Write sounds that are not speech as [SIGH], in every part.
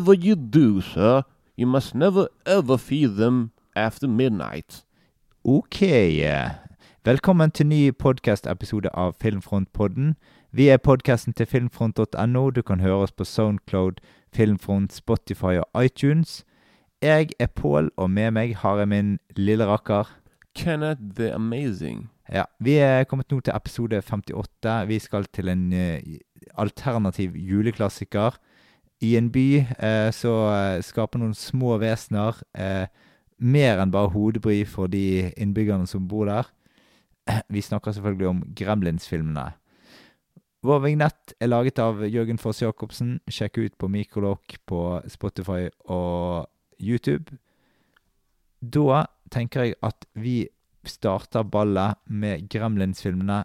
whatever you do, sir, you must never ever feed them after midnight. Ok. Velkommen til ny podkast-episode av Filmfrontpodden. Vi er podkasten til filmfront.no. Du kan høre oss på Soundcloud, Filmfront, Spotify og iTunes. Jeg er Pål, og med meg har jeg min lille rakker. Kenneth the Amazing. Ja, Vi er kommet nå til episode 58. Vi skal til en uh, alternativ juleklassiker. I en by eh, så eh, skaper noen små vesener eh, mer enn bare hodebry for de innbyggerne som bor der. [CLEARS THROAT] Vi snakker selvfølgelig om Gremlins-filmene. Vår vignett er laget av Jørgen Foss Jacobsen. Sjekk ut på Mikrolokk på Spotify og YouTube. Da tenker jeg at vi starter ballet med Gremlins-filmene.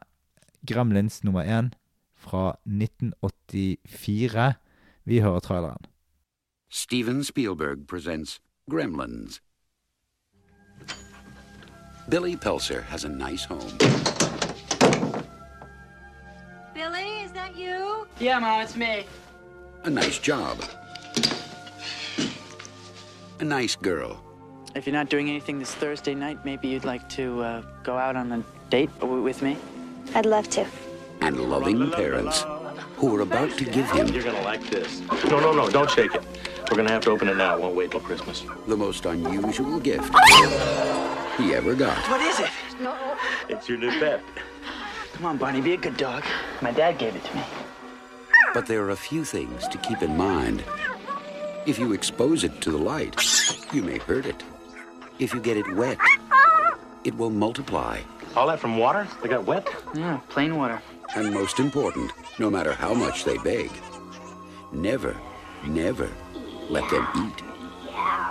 Gremlins nummer én fra 1984. Vi hører traileren. Steven Spielberg presents Gremlins. Billy Pelser has a nice home. Billy, is that you? Yeah, Mom, it's me. a nice job, a nice girl, If you're not doing anything this Thursday night, maybe you'd like to uh, go out on a date with me? I'd love to. and loving parents who are about to give him You're gonna like this. No, no, no, don't shake it. We're gonna have to open it now. It won't wait till Christmas. the most unusual gift he ever got. What is it? No. It's your new pet. Come on, Barney, be a good dog. My dad gave it to me. But there are a few things to keep in mind. If you expose it to the light, you may hurt it. If you get it wet, it will multiply. All that from water? They got wet? Yeah, plain water. And most important, no matter how much they beg, never, never let them eat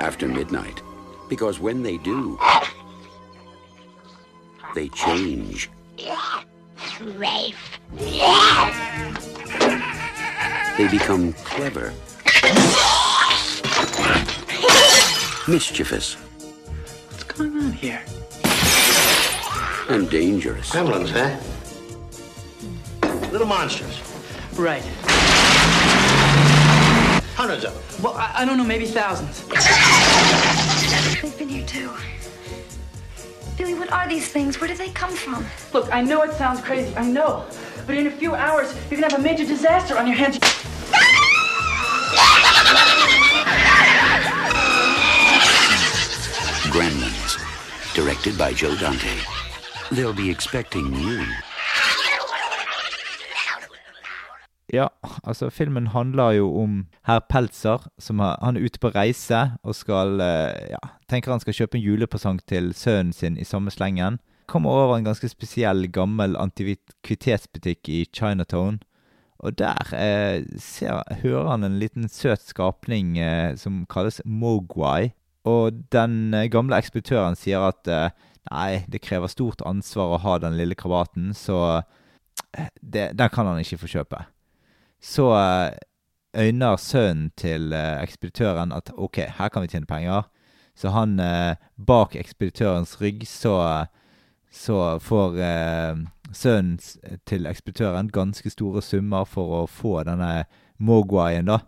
after midnight. Because when they do, they change. They become clever, mischievous, What's going on here? and dangerous. Gremlins, huh? Little monsters. Right. Hundreds of them. Well, I, I don't know, maybe thousands. They've been here too. Billy, what are these things? Where did they come from? Look, I know it sounds crazy, I know. But in a few hours, you're gonna have a major disaster on your hands. Gremlins, directed by Joe Dante. They'll be expecting you. Ja, altså filmen handler jo om herr Peltzer, som har, han er ute på reise og skal eh, Ja, tenker han skal kjøpe en julepresang til sønnen sin i samme slengen. Kommer over en ganske spesiell gammel antikvitetsbutikk i Chinatown. Og der eh, ser, hører han en liten søt skapning eh, som kalles Mogwai. Og den eh, gamle ekspeditøren sier at eh, nei, det krever stort ansvar å ha den lille krabaten, så eh, det, den kan han ikke få kjøpe. Så eh, øyner sønnen til eh, ekspeditøren at ok, her kan vi tjene penger. Så han eh, bak ekspeditørens rygg så, så får sønnen til ekspeditøren ganske store summer for å få denne mogwaien, da.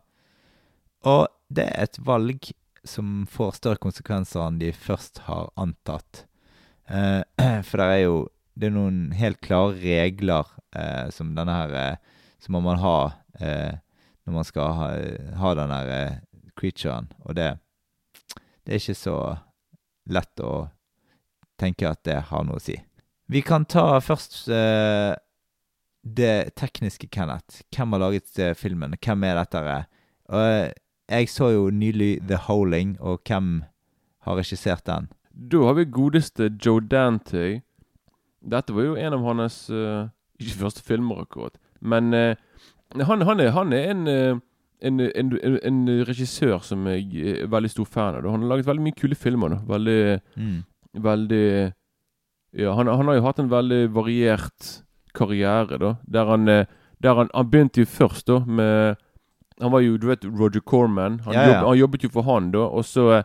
Og det er et valg som får større konsekvenser enn de først har antatt. [CLEARS THROAT] For det er jo det er noen helt klare regler som denne her eh, man må ha eh, når man skal ha, ha den der eh, creaturen. Og det, det er ikke så lett å tenke at det har noe å si. Vi kan ta først eh, det tekniske, Kenneth. Hvem har laget eh, filmen? Hvem er dette? Og, eh, jeg så jo nylig The Howling, og hvem har regissert den? Da har vi godeste Joe Dante. Dette var jo en av hans uh, Ikke første filmer, akkurat. Men eh, han, han, er, han er en, eh, en, en, en, regissør som jeg er veldig stor fan av. Han har laget veldig mye kule filmer. da. Veldig Mm. veldig Ja, han, han har jo hatt en veldig variert karriere, da. Der han, eh, der han, han begynte jo først, da, med Han var jo, du vet, Roger Corman. Han, Ja, ja. Jobb, jobbet jo for han, da. Og så eh,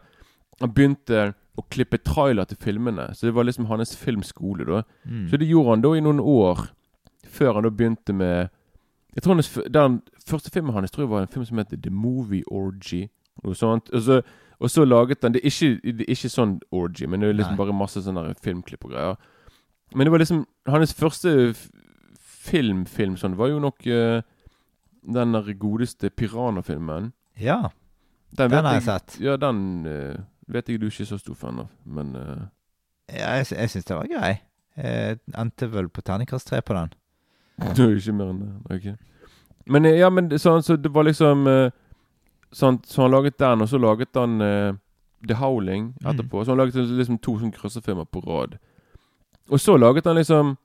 Han begynte å klippe trailer til filmene. Så det var liksom hans filmskole, da. Mm. Så det gjorde han da i noen år. Før han da begynte med Jeg tror hans, den første filmen hans tror jeg var en film som heter The Movie Orgy. Og, sånt. Og så, og så laget han Det er ikke, det er ikke sånn orgy, men det er liksom Nei. bare masse sånne filmklipp og greier. Men det var liksom Hans første f- film-film sånn var jo nok uh, den der godeste Piranha-filmen. Ja, Den, den har jeg sett. Ja, den uh, vet jeg du ikke er så stor fan av, men uh, Ja, jeg, jeg syns det var grei. Jeg endte vel på terningkast tre på den. Du er jo ikke mer enn det. ok. Men eh, ja, men sånn, så det var liksom eh, sånn, Så han laget den, og så laget han uh, The Howling etterpå. Så han laget liksom to sånne krysserfilmer på rad. Og så laget han liksom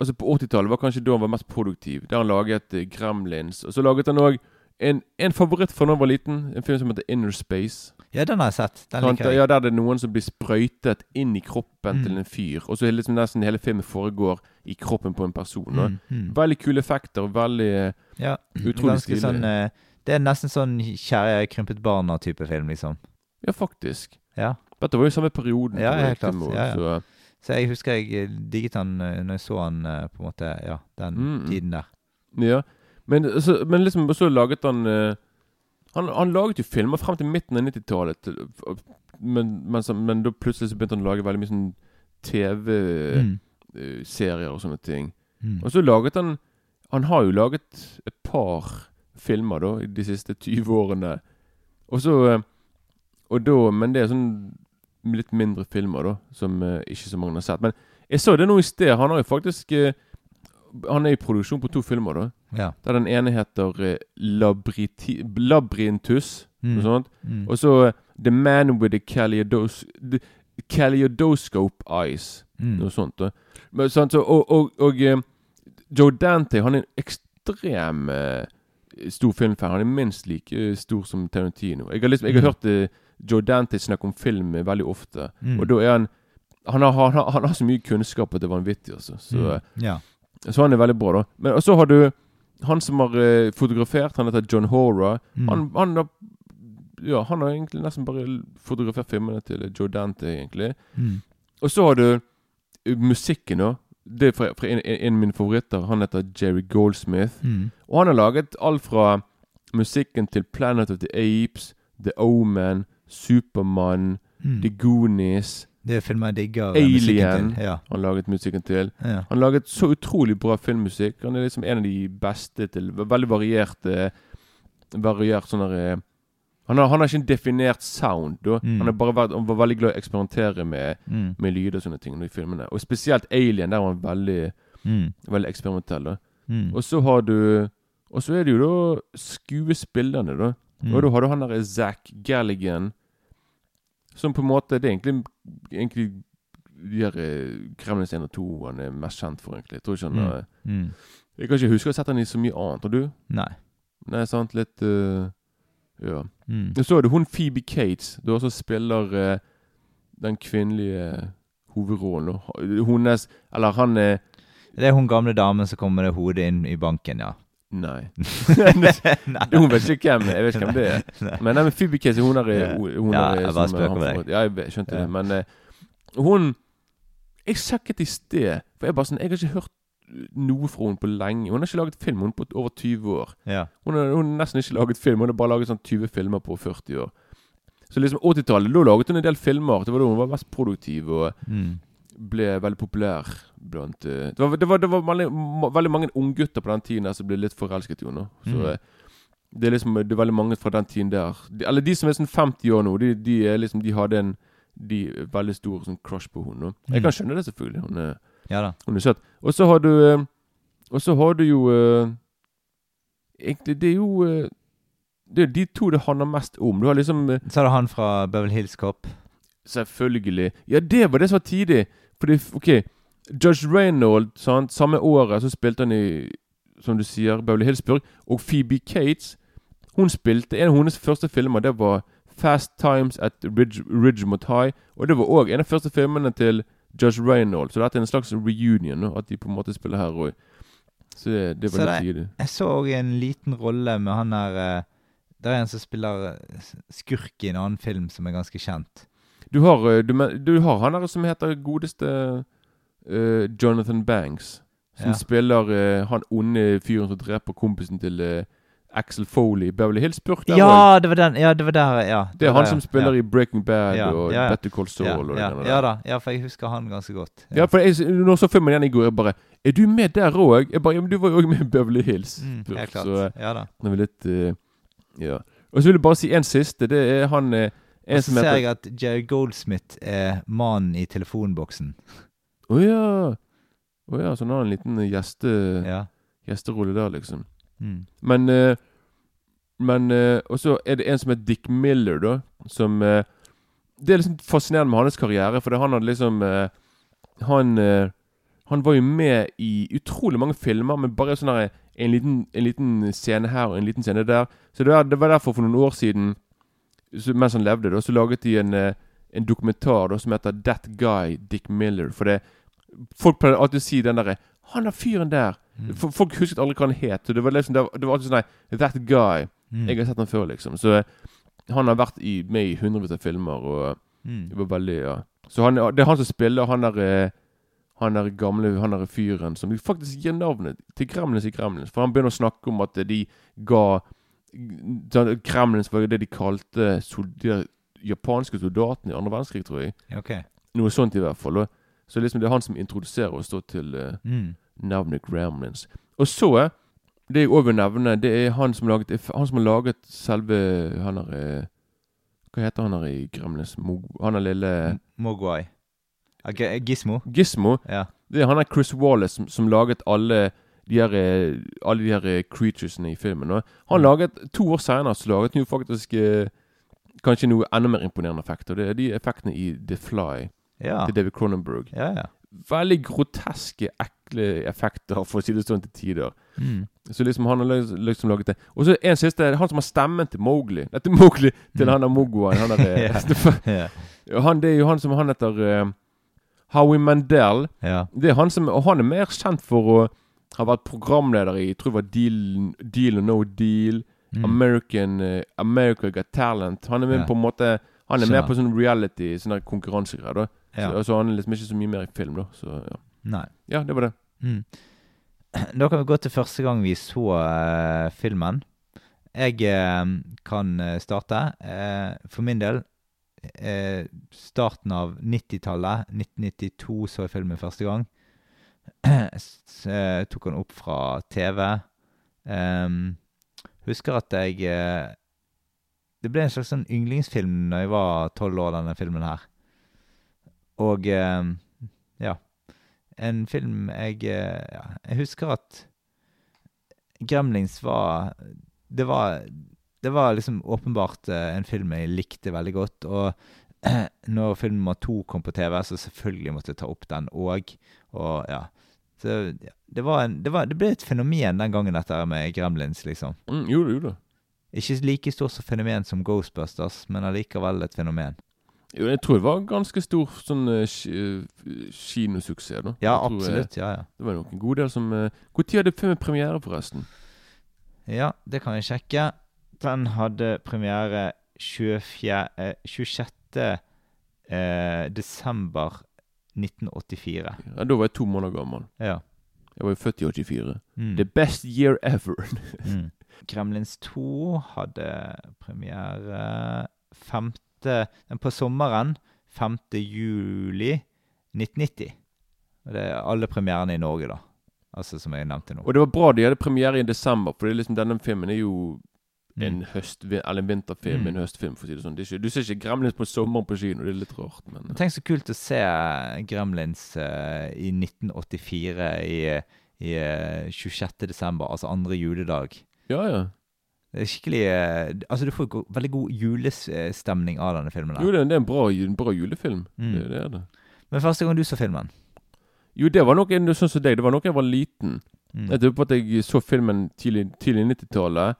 Altså På 80-tallet var kanskje da han var mest produktiv. Der han laget uh, Gremlins. Og så laget han òg en, en favoritt fra da jeg var liten. En film som heter Inner Space. Ja, den har jeg sett. Den liker jeg. Ja, Der det er noen som blir sprøytet inn i kroppen Mm. til en fyr. Og så liksom nesten hele filmen foregår i kroppen på en person. Mm, mm. Veldig kule effekter. Veldig eh, Ja, Utrolig stilig. sånn eh, Det er nesten sånn kjære krympet barna-type film, liksom. Ja, faktisk. Ja. Dette var jo samme perioden. Ja, helt klart. Ja, ja. Så, Så jeg husker jeg eh, digget han når jeg så han på en måte Ja, den Mm. tiden der. ja. Men, så, men liksom så laget han eh, han, han laget jo filmer frem til midten av 90-tallet. eh, Men, men, men da plutselig så begynte han å lage veldig mye sånn Mm. TV-serier og sånne ting. Mm. Og så laget han Han har jo laget et par filmer da i de siste 20 årene. Og så eh, Og da Men det er sånn litt mindre filmer, da, som eh, ikke så mange har sett. Men jeg så det nå i sted. Han har jo faktisk eh, Han er i produksjon på to filmer, da. Ja. Der den ene heter eh, Labriti, Labyrinthus, Mm. noe sånt. Mm. Og så eh, The Man with the Caliodos... The Caliodoscope Eyes. Mm. Noe sånt. da Men, sant, så, Og, og, og eh, Joe Dante han er en ekstrem eh, stor filmfan. Han er minst like eh, stor som Tarantino. Jeg har, liksom, jeg har Mm. hørt Joe Dante snakke om film veldig ofte. Mm. Og da er han han har, han, har, han har så mye kunnskap at det er vanvittig. Altså. Så, Mm. Ja. Så han er veldig bra, da. Men så har du han som har eh, fotografert. Han heter John Hora. Mm. Han, han har ja, han har egentlig nesten bare fotografert filmene til Joe Dante, egentlig. Mm. Og så har du eh, musikken, da. Det er fra, fra en, en, en av mine favoritter. Han heter Jerry Goldsmith. Mm. Og han har laget alt fra musikken til Planet of the Apes, The Omen, Supermann, Mm. The Goonies. Det er filmer jeg digger eh, Alien. Ja. Han laget musikken til. Ja. Han laget så utrolig bra filmmusikk. Han er liksom en av de beste til Veldig variert eh, Variert sånn der, eh, han, har, han har ikke en definert sound. Mm. Han, vært, han var veldig glad i å eksperimentere med, Mm. med lyd og sånne ting i filmene. Og spesielt Alien, der var han veldig, Mm. veldig eksperimentell. Mm. Og så har du Og så er det jo da skuespillerne, da. Mm. Og da har du han derre Zack Galligan, som på en måte Det er egentlig, egentlig de her eh, 1 og 2 han er mest kjent for, egentlig. Jeg tror ikke han Mm. Mm. Jeg kan ikke huske å ha sett han i så mye annet. Og du? Nei. Nei, sant? Litt uh, Ja. Mm. Så er det hun Phoebe Cates, du som spiller uh, den kvinnelige hovedrollen. Hennes er Eller han er Det er hun gamle damen som kommer med hodet inn i banken, ja. Nei. [LAUGHS] Hun vet ikke hvem Jeg vet ikke hvem det er. [LAUGHS] Men nei, men Phoebe Cates, hun er, hun Ja, er jeg bare spøker med deg. Ja, jeg skjønte Ja. det. Men uh, hun Jeg sjekket i sted, for jeg bare sånn Jeg har ikke hørt noe fra henne på lenge. Hun har ikke laget film hun på over 20 år. Ja. Hun har, hun har nesten ikke laget film. Hun har bare laget sånn 20 filmer på 40 år. Så liksom 80-tallet, da laget hun en del filmer. Det var da hun var mest produktiv og Mm. Ble veldig populær blant eh, Det var, det var, det var veldig, veldig mange unggutter på den tiden der som ble litt forelsket i henne. Så Mm. eh, det er liksom Det er veldig mange fra den tiden der. De, eller de som er sånn 50 år nå, de, de er liksom De hadde en de er veldig stor sånn crush på henne. Jeg Mm. kan skjønne det, selvfølgelig. Hun er, ja hun er søt. Og så har du eh, Og så har du jo Egentlig, det er jo Det er de to det handler mest om. Du har liksom Så har du han fra Beverly Hills Cop. Selvfølgelig. Ja, det var det som var tidlig. Fordi, ok Judge Reynold, sant? samme året så spilte han i Som du sier, Beverly Hillsburg. Og Phoebe Cates, hun spilte En av hennes første filmer, det var Fast Times at Ridge, Ridgemont High. Og det var òg en av de første filmene til Judge Reynold. Så dette er en slags reunion, at de på en måte spiller her òg. Så det, det var det- litt tidlig. Jeg så òg en liten rolle med han der eh, Det er en som spiller eh, skurk i en annen film som er ganske kjent. Du har, eh, du, du har han der som heter godeste uh, Jonathan Banks. Som Ja. spiller uh, han onde fyren som dreper kompisen til uh, Axel Foley i Beverly Hills. Burk. Ja, det var den. Ja, det var der, ja. Det er han der, som spiller ja. i Breaking Bad Ja, og ja. Better Call Saul ja, og det ja, ja da. Ja, for jeg husker han ganske godt. Ja, for jeg, når så filmen igjen i går, jeg bare Er du med der òg? Jeg bare Ja, men du var jo òg med i Beverly Hills. Mm, helt klart. Så ja da. det var litt uh, Ja. Og så vil jeg bare si en siste. Det er han en Og så som ser jeg at Jerry Goldsmith er mannen i telefonboksen. Å ja. Oh, ja, så han har en liten eh, gjeste, Ja. gjesterolle der, liksom. Mm. Men uh, Men uh, Og så er det en som heter Dick Miller, da. Som uh, Det er liksom fascinerende med hans karriere, for det, han hadde liksom Han Han var jo med i utrolig mange filmer, men bare sånn en, liten, en liten scene her og en liten scene der. Så det var, det var derfor for noen år siden, så, mens han levde, da, så laget de en, eh, en dokumentar da, som heter 'That Guy Dick Miller'. For det Folk pleier alltid å si den derre 'Han er fyren der'. Mm. Folk husket aldri hva han het. Det var liksom Det var, det var alltid sånn nei, 'That guy'. Mm. Jeg har sett han før, liksom. Så eh, han har vært i, med i hundrevis av filmer, og Mm. det var veldig Ja. Så han, det er han som spiller han der eh, Han der gamle Han der fyren som faktisk gir navnet til Gremlins i Gremlins. For han begynner å snakke om at de ga sånn, var jo det de kalte sol, de japanske soldatene i andre verdenskrig, tror jeg. Okay. Noe sånt i hvert fall. Så liksom det er han som introduserer oss til uh, Mm. navnet Gremlins. Og så Det jeg òg vil nevne, det er han som, laget, han som har laget selve Han er eh, Hva heter han her i Gremlins? Han er lille Mogwai. Gismo. Gizmo. Ja. Det er han er Chris Wallace som, som laget alle de her, eh, alle de her eh, creaturesene i filmen. Og han Mm. laget To år senere så laget han jo faktisk eh, kanskje noe enda mer imponerende effekter. Det er de effektene i The Fly Ja. til David Cronenberg. Ja, ja. Veldig groteske, ekle effekter, for å si det sånn, til tider. Mm. Så liksom han har liksom, laget det. Og så en siste. Han som har stemmen til Mowgli. Dette er Mowgli til Mm. han der Mogwai. Han, der, [LAUGHS] Ja. eh, han, det er jo han som Han heter uh, Howie Mandel. ja. Det er han som Og han er mer kjent for å ha vært programleder i Jeg tror det var Deal, Deal or No Deal. Mm. American uh, America Got Talent. Han er med Ja. på en måte Han er Skjønner. med på sånn reality, sånn konkurransegreier. ja. så, så han er liksom ikke så mye mer i film, da. Så ja. Nei. ja, det var det. Mm. [CLEARS THROAT] Da kan vi gå til første gang vi så uh, filmen. Jeg uh, kan starte. For min del starten av 90-tallet. 1992 så jeg filmen første gang. [CLEARS THROAT] Eh, tok den opp fra TV. Ehm, husker at jeg eh, Det ble en slags sånn yndlingsfilm da jeg var tolv år, denne filmen her. Og eh, ja. En film jeg eh, ja, Jeg husker at Gremlings var Det var Det var liksom åpenbart en film jeg likte veldig godt. Og [CLEARS THROAT] når film nummer to kom på TV, så selvfølgelig måtte jeg ta opp den òg. Ja. Så ja, det var en det, var, det ble et fenomen den gangen, dette med Gremlins, liksom. Mm, jo, jo jo. Ikke like stort som fenomen som Ghostbusters, men allikevel et fenomen. Jo, jeg tror det var ganske stor sånn uh, kinosuksess, da. Ja, Jeg tror, eh. Ja, ja. Det var nok en god del som Når uh, hadde filmen premiere, forresten? Ja, det kan jeg sjekke. Den hadde premiere 24, eh, 26. Eh, desember 1984. Ja, Da var jeg to måneder gammel. Ja. Jeg var jo født i 84. Mm. The best year ever. [LAUGHS] Mm. Kremlins 2 hadde premiere 5. eh, på sommeren 5. juli 1990. Og det er alle premierene i Norge, da. Altså som jeg nevnte nå. Og det var bra de hadde premiere i desember, for det liksom denne filmen er jo. En høst, eller en vinterfilm, Mm. en høstfilm, for å si det sånn. Det ikke, du ser ikke Gremlins på sommeren på kino, det er litt rart, men uh. Tenk så kult å se Gremlins uh, i 1984 i, i uh, 26. desember, altså andre juledag. Ja, ja. Det er skikkelig uh, Altså, du får go veldig god julestemning av denne filmen. Jo, det, det er en bra, en bra julefilm. Mm. Det, det er det. Men første gang du så filmen Jo, det var nok sånn som deg, det var nok jeg var liten. mm. Jeg tror på at jeg så filmen tidlig, tidlig 90-tallet.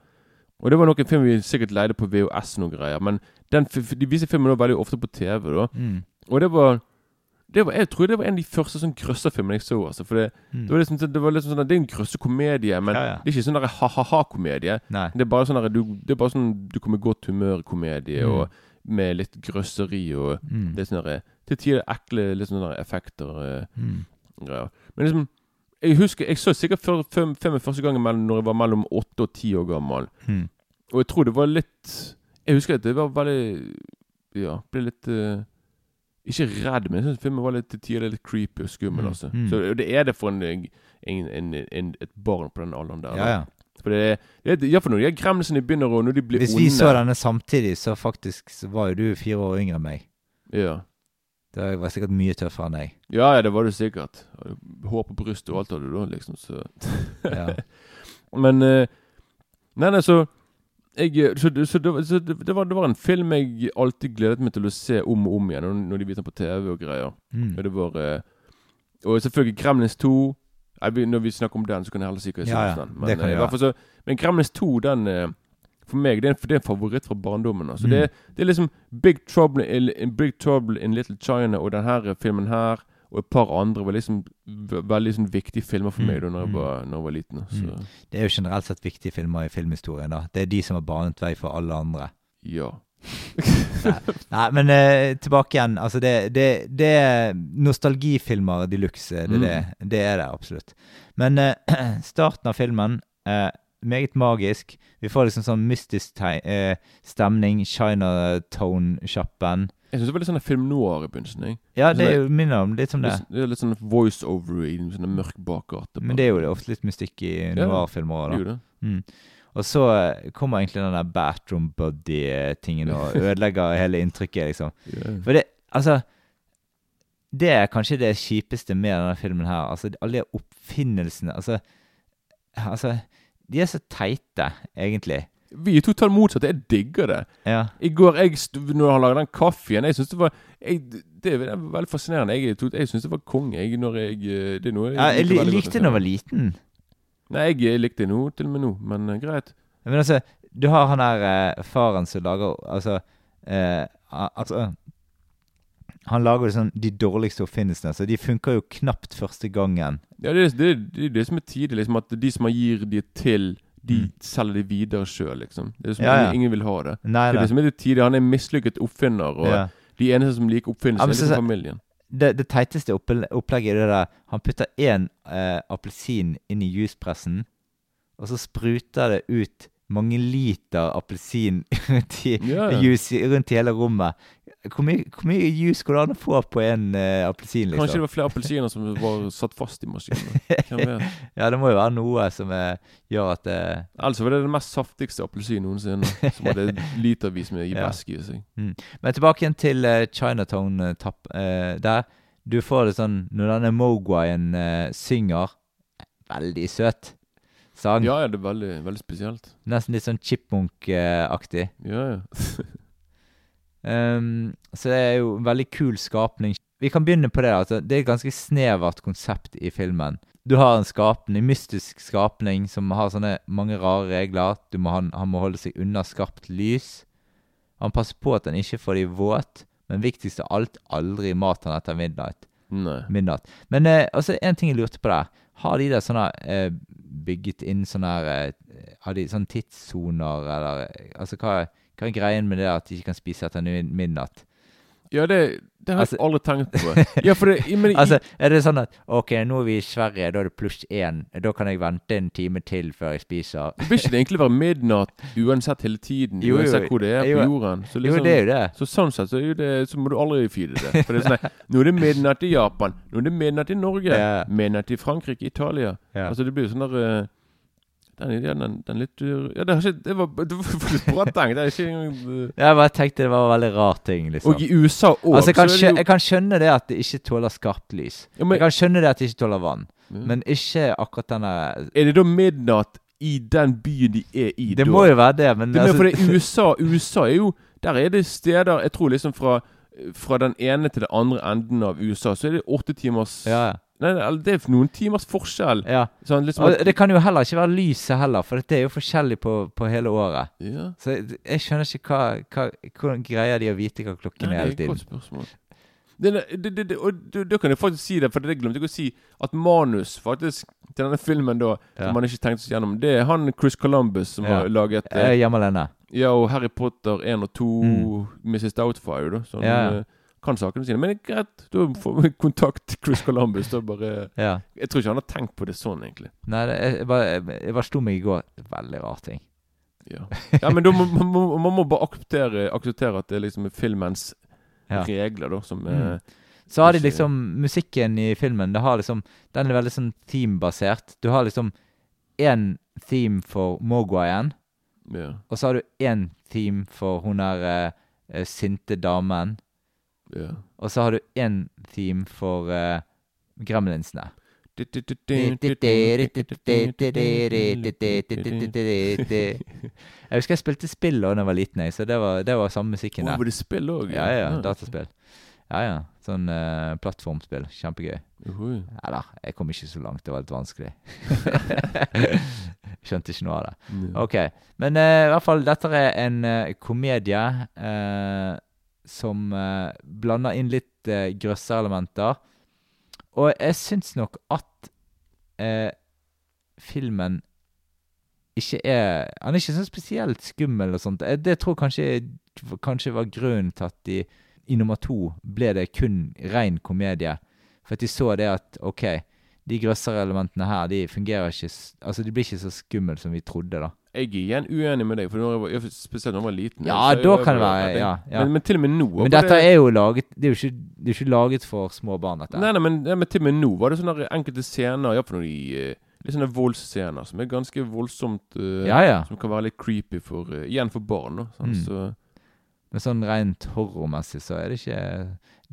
Og det var nok en film vi sikkert leide på VHS og noen greier. Men den, de viser filmen nå veldig ofte på TV. da Mm. Og det var, det var Jeg tror det var en av de første sånn grøsserfilmene jeg så. altså For det, Mm. det var liksom, sånn- det var liksom sånn Det er en grøssekomedie, men Ja, ja. det er ikke sånn ha-ha-ha-komedie. Det er bare sånn du, det er bare sånn du kommer i godt humør-komedie, Mm. og med litt grøsseri og Mm. litt sånn der, til tider ekle litt sånne effekter. Mm. greier. Men liksom Jeg husker, jeg så sikkert før- fem, fem første gangen når jeg var mellom åtte og ti år gammel. Mm. Og jeg tror det var litt Jeg husker at det var veldig Ja, ble litt uh, Ikke redd, men jeg synes filmen var litt til tider litt creepy og skummel. Mm, altså. mm. Så det er det for en, en, en, et barn på den alderen der. Ja, ja. For det, det, ja, for når de gremlene begynner og Når de blir Hvis onde vi så denne samtidig, så faktisk var jo du fire år yngre enn meg. Ja. Det var sikkert mye tøffere enn deg. ja, ja, det var det sikkert. Hår på brystet og alt hadde du da, liksom. Så Ja. [LAUGHS] Men eh, Nei, nei, så jeg, så, så, det, så det, var, det var en film jeg alltid gledet meg til å se om og om igjen, når, de viste den på TV og greier. Mm. Og det var eh, Og selvfølgelig Gremlins 2. Jeg, når vi snakker om den, så kan jeg heller si hva jeg Ja, synes ja, den. Men, eh, jeg i hvert fall så, men Gremlins 2, den eh, For meg, det er, en, det er en favoritt fra barndommen. Altså. Mm. Det, det er liksom Big Trouble in, Big Trouble in Little China og denne filmen her og et par andre var liksom veldig sånn viktige filmer for meg da når jeg Mm. var, når jeg var liten. Så Mm. Det er jo generelt sett viktige filmer i filmhistorien. da. Det er de som har banet vei for alle andre. ja. [LAUGHS] Nei, men uh, tilbake igjen. Altså, det, det, det er nostalgifilmer de luxe. Det, er det, det er det absolutt. Men uh, [CLEARS THROAT] starten av filmen eh, meget magisk. Vi får liksom sånn mystisk eh, stemning. Chinatown-sjappen. Jeg syns det var litt sånn film noir i begynnelsen. Jeg. Ja, det er jo minner om litt som det. Litt, det er litt sånn voice-over i en sånn mørk bakgate. Men det er jo det ofte litt mystikk i noir-filmer òg, da. Mm. Og så eh, kommer egentlig den der bathroom buddy-tingen og [LAUGHS] ødelegger hele inntrykket, liksom. Yeah. For det, altså Det er kanskje det kjipeste med denne filmen her. Altså, alle de oppfinnelsene Altså, altså De er så teite, egentlig. Vi er totalt motsatte. Jeg digger det. Ja. I går, jeg, når han lagde den kaffen Jeg synes det var jeg, Det er veldig fascinerende. Jeg, jeg syns det var konge. Jeg, når jeg, eh, det er noe ja jeg veldig godt likte med da jeg var liten. Nei, jeg, jeg likte det nå, til og med nå, men uh, greit. Men altså, du har han der uh, faren som lager Altså uh, Altså Han lager liksom de dårligste oppfinnelsene, så de funker jo knapt første gangen. Ja, det, det, det det som er tidlig, liksom. At de som gir de til, de Mm. selger de videre sjøl, liksom. Det er som Ja, ja. ingen, vil ha det. Nei, Det er det som er litt tidlig. Han er en mislykket oppfinner, og Ja. de eneste som liker Ja, oppfinnelser, er liksom familien. det, det teiteste opplegget er det der Han putter én eh, appelsin inn i juspressen, og så spruter det ut mange liter appelsin [LAUGHS] rundt i, juice rundt hele rommet. Hvor mye, hvor mye juice går det an å få på en uh, appelsin, liksom? Kanskje det var flere appelsiner som var satt fast i maskinen. [LAUGHS] Ja, det må jo være noe som eh, gjør at det Altså var det den mest saftigste appelsinen noensinne. Som hadde litervis med [LAUGHS] væske i seg. Men tilbake igjen til uh, Chinatown-tapp. uh, der du får det sånn Når denne Mogwayen eh, synger Veldig søt sang. Ja, det er veldig, veldig spesielt. Nesten litt sånn chipmunk-aktig. Ja, ja. um, [LAUGHS] så det er jo en veldig kul skapning. Vi kan begynne på det. Altså, det er et ganske snevert konsept i filmen. Du har en skapning, en mystisk skapning som har sånne mange rare regler. Du må, han, han må holde seg unna skarpt lys. Han passer på at han ikke får de våt, men viktigst av alt, aldri mat han etter midnight. Nei. midnatt. Men eh, altså, en ting jeg lurte på der. Har de der sånne eh, bygget inn sånne her eh, Har de sånne tidssoner, eller Altså, hva, hva er greien med det at de ikke kan spise etter midnatt? Ja, det, det har Altså- jeg aldri tenkt på. Ja, for det, men, [LAUGHS] Altså, er det sånn at OK, nå er vi i Sverige, da er det pluss én. Da kan jeg vente en time til før jeg spiser. Vil ikke det egentlig være midnatt uansett hele tiden? Jo, jo, uansett hvor det er jo, på jorden? Så Jo, liksom- det er jo det. Så sånn sett så, det, så må du aldri feede det. For det er sånn at Nå er det midnatt i Japan. Nå er det midnatt i Norge. [LAUGHS] Ja. Midnatt i Frankrike, Italia. Ja. Altså det blir jo sånn der eh, den, ideen, den, den litt Ja, det, har ikke, det var, det var litt bra tenkt. Det er ikke engang uh, Jeg bare tenkte det var en veldig rar ting, liksom. Og i USA òg, altså, jeg, kan så skjø det jo jeg kan skjønne det at det ikke tåler skarpt lys. ja, men, Jeg kan skjønne det at det ikke tåler vann. Ja. Men ikke akkurat denne Er det da midnatt i den byen de er i Det da? må jo være det, men Det er For det USA, USA er jo Der er det steder Jeg tror liksom fra Fra den ene til den andre enden av USA Så er det åtte timers ja, Ja, Nei, det er noen timers forskjell ja. Sånn liksom at- det kan jo heller ikke være lyset heller, for det er jo forskjellig på, på hele året. Ja Så jeg, jeg skjønner ikke hva, hva Hvordan greier de å vite hva klokken Nei, er hele det et godt tiden? spørsmål det, det, det, og da- kan jeg faktisk si det, for det glemte jeg å si. At manus faktisk til denne filmen, da Ja. som man ikke tenkte seg gjennom, det er han Chris Columbus som Ja. har laget eh, hjemme alene. Ja, og Harry Potter 1 og 2, Mm. Mrs. Doubtfire, da. Sånn, Ja, ja. eh, kan sakene sine. Men det er greit, da får vi [LAUGHS] kontakt Chris Columbus. Da bare Ja. Jeg tror ikke han har tenkt på det sånn, egentlig. Nei, det, jeg, bare, jeg, jeg bare slo meg i går. Veldig rar ting. Ja, ja men da må man må, man må bare akseptere, akseptere at det er liksom filmens Ja. regler, da, som Mm. er Så har de liksom Musikken i filmen det har liksom, Den er veldig sånn theme-basert. Du har liksom én theme for Mogwayen, ja, og så har du én theme for hun der eh, eh, sinte damen. Ja. Og så har du én theme for uh, gremlinsene. Jeg husker jeg spilte spill da jeg var liten, så det var, det var samme musikken der. Oh, var det spill også, Ja, ja, dataspill. Ja, ja. Sånn uh, plattformspill. Kjempegøy. Uhoi. Eller, jeg kom ikke så langt. Det var litt vanskelig. [LAUGHS] Skjønte ikke noe av det. Ok, men uh, i hvert fall, dette er en uh, komedie eh, som eh, blander inn litt uh, grøsserelementer. Og jeg syns nok at eh, filmen ikke er Han er ikke så spesielt skummel og sånt. Eh, Det tror kanskje, kanskje var grunnen til at de i nummer to ble det kun ren komedie. For at de så det at OK, de grøsserelementene her, de fungerer ikke Altså, de blir ikke så skumle som vi trodde, da. Jeg er igjen uenig med deg, for når jeg var, spesielt da jeg var liten. Ja, da kan det være, ja, ja. Men, men til og med nå Men dette det, er jo laget Det er jo ikke, det er ikke laget for små barn, dette. Nei, nei, men, ja, men til og med nå var det sånne enkelte scener, iallfall når de Litt sånne voldsscener som er ganske voldsomt uh, Ja, ja. Som kan være litt creepy for uh, Igjen for barn, da. sant? Mm. Så Men sånn rent horrormessig så er det ikke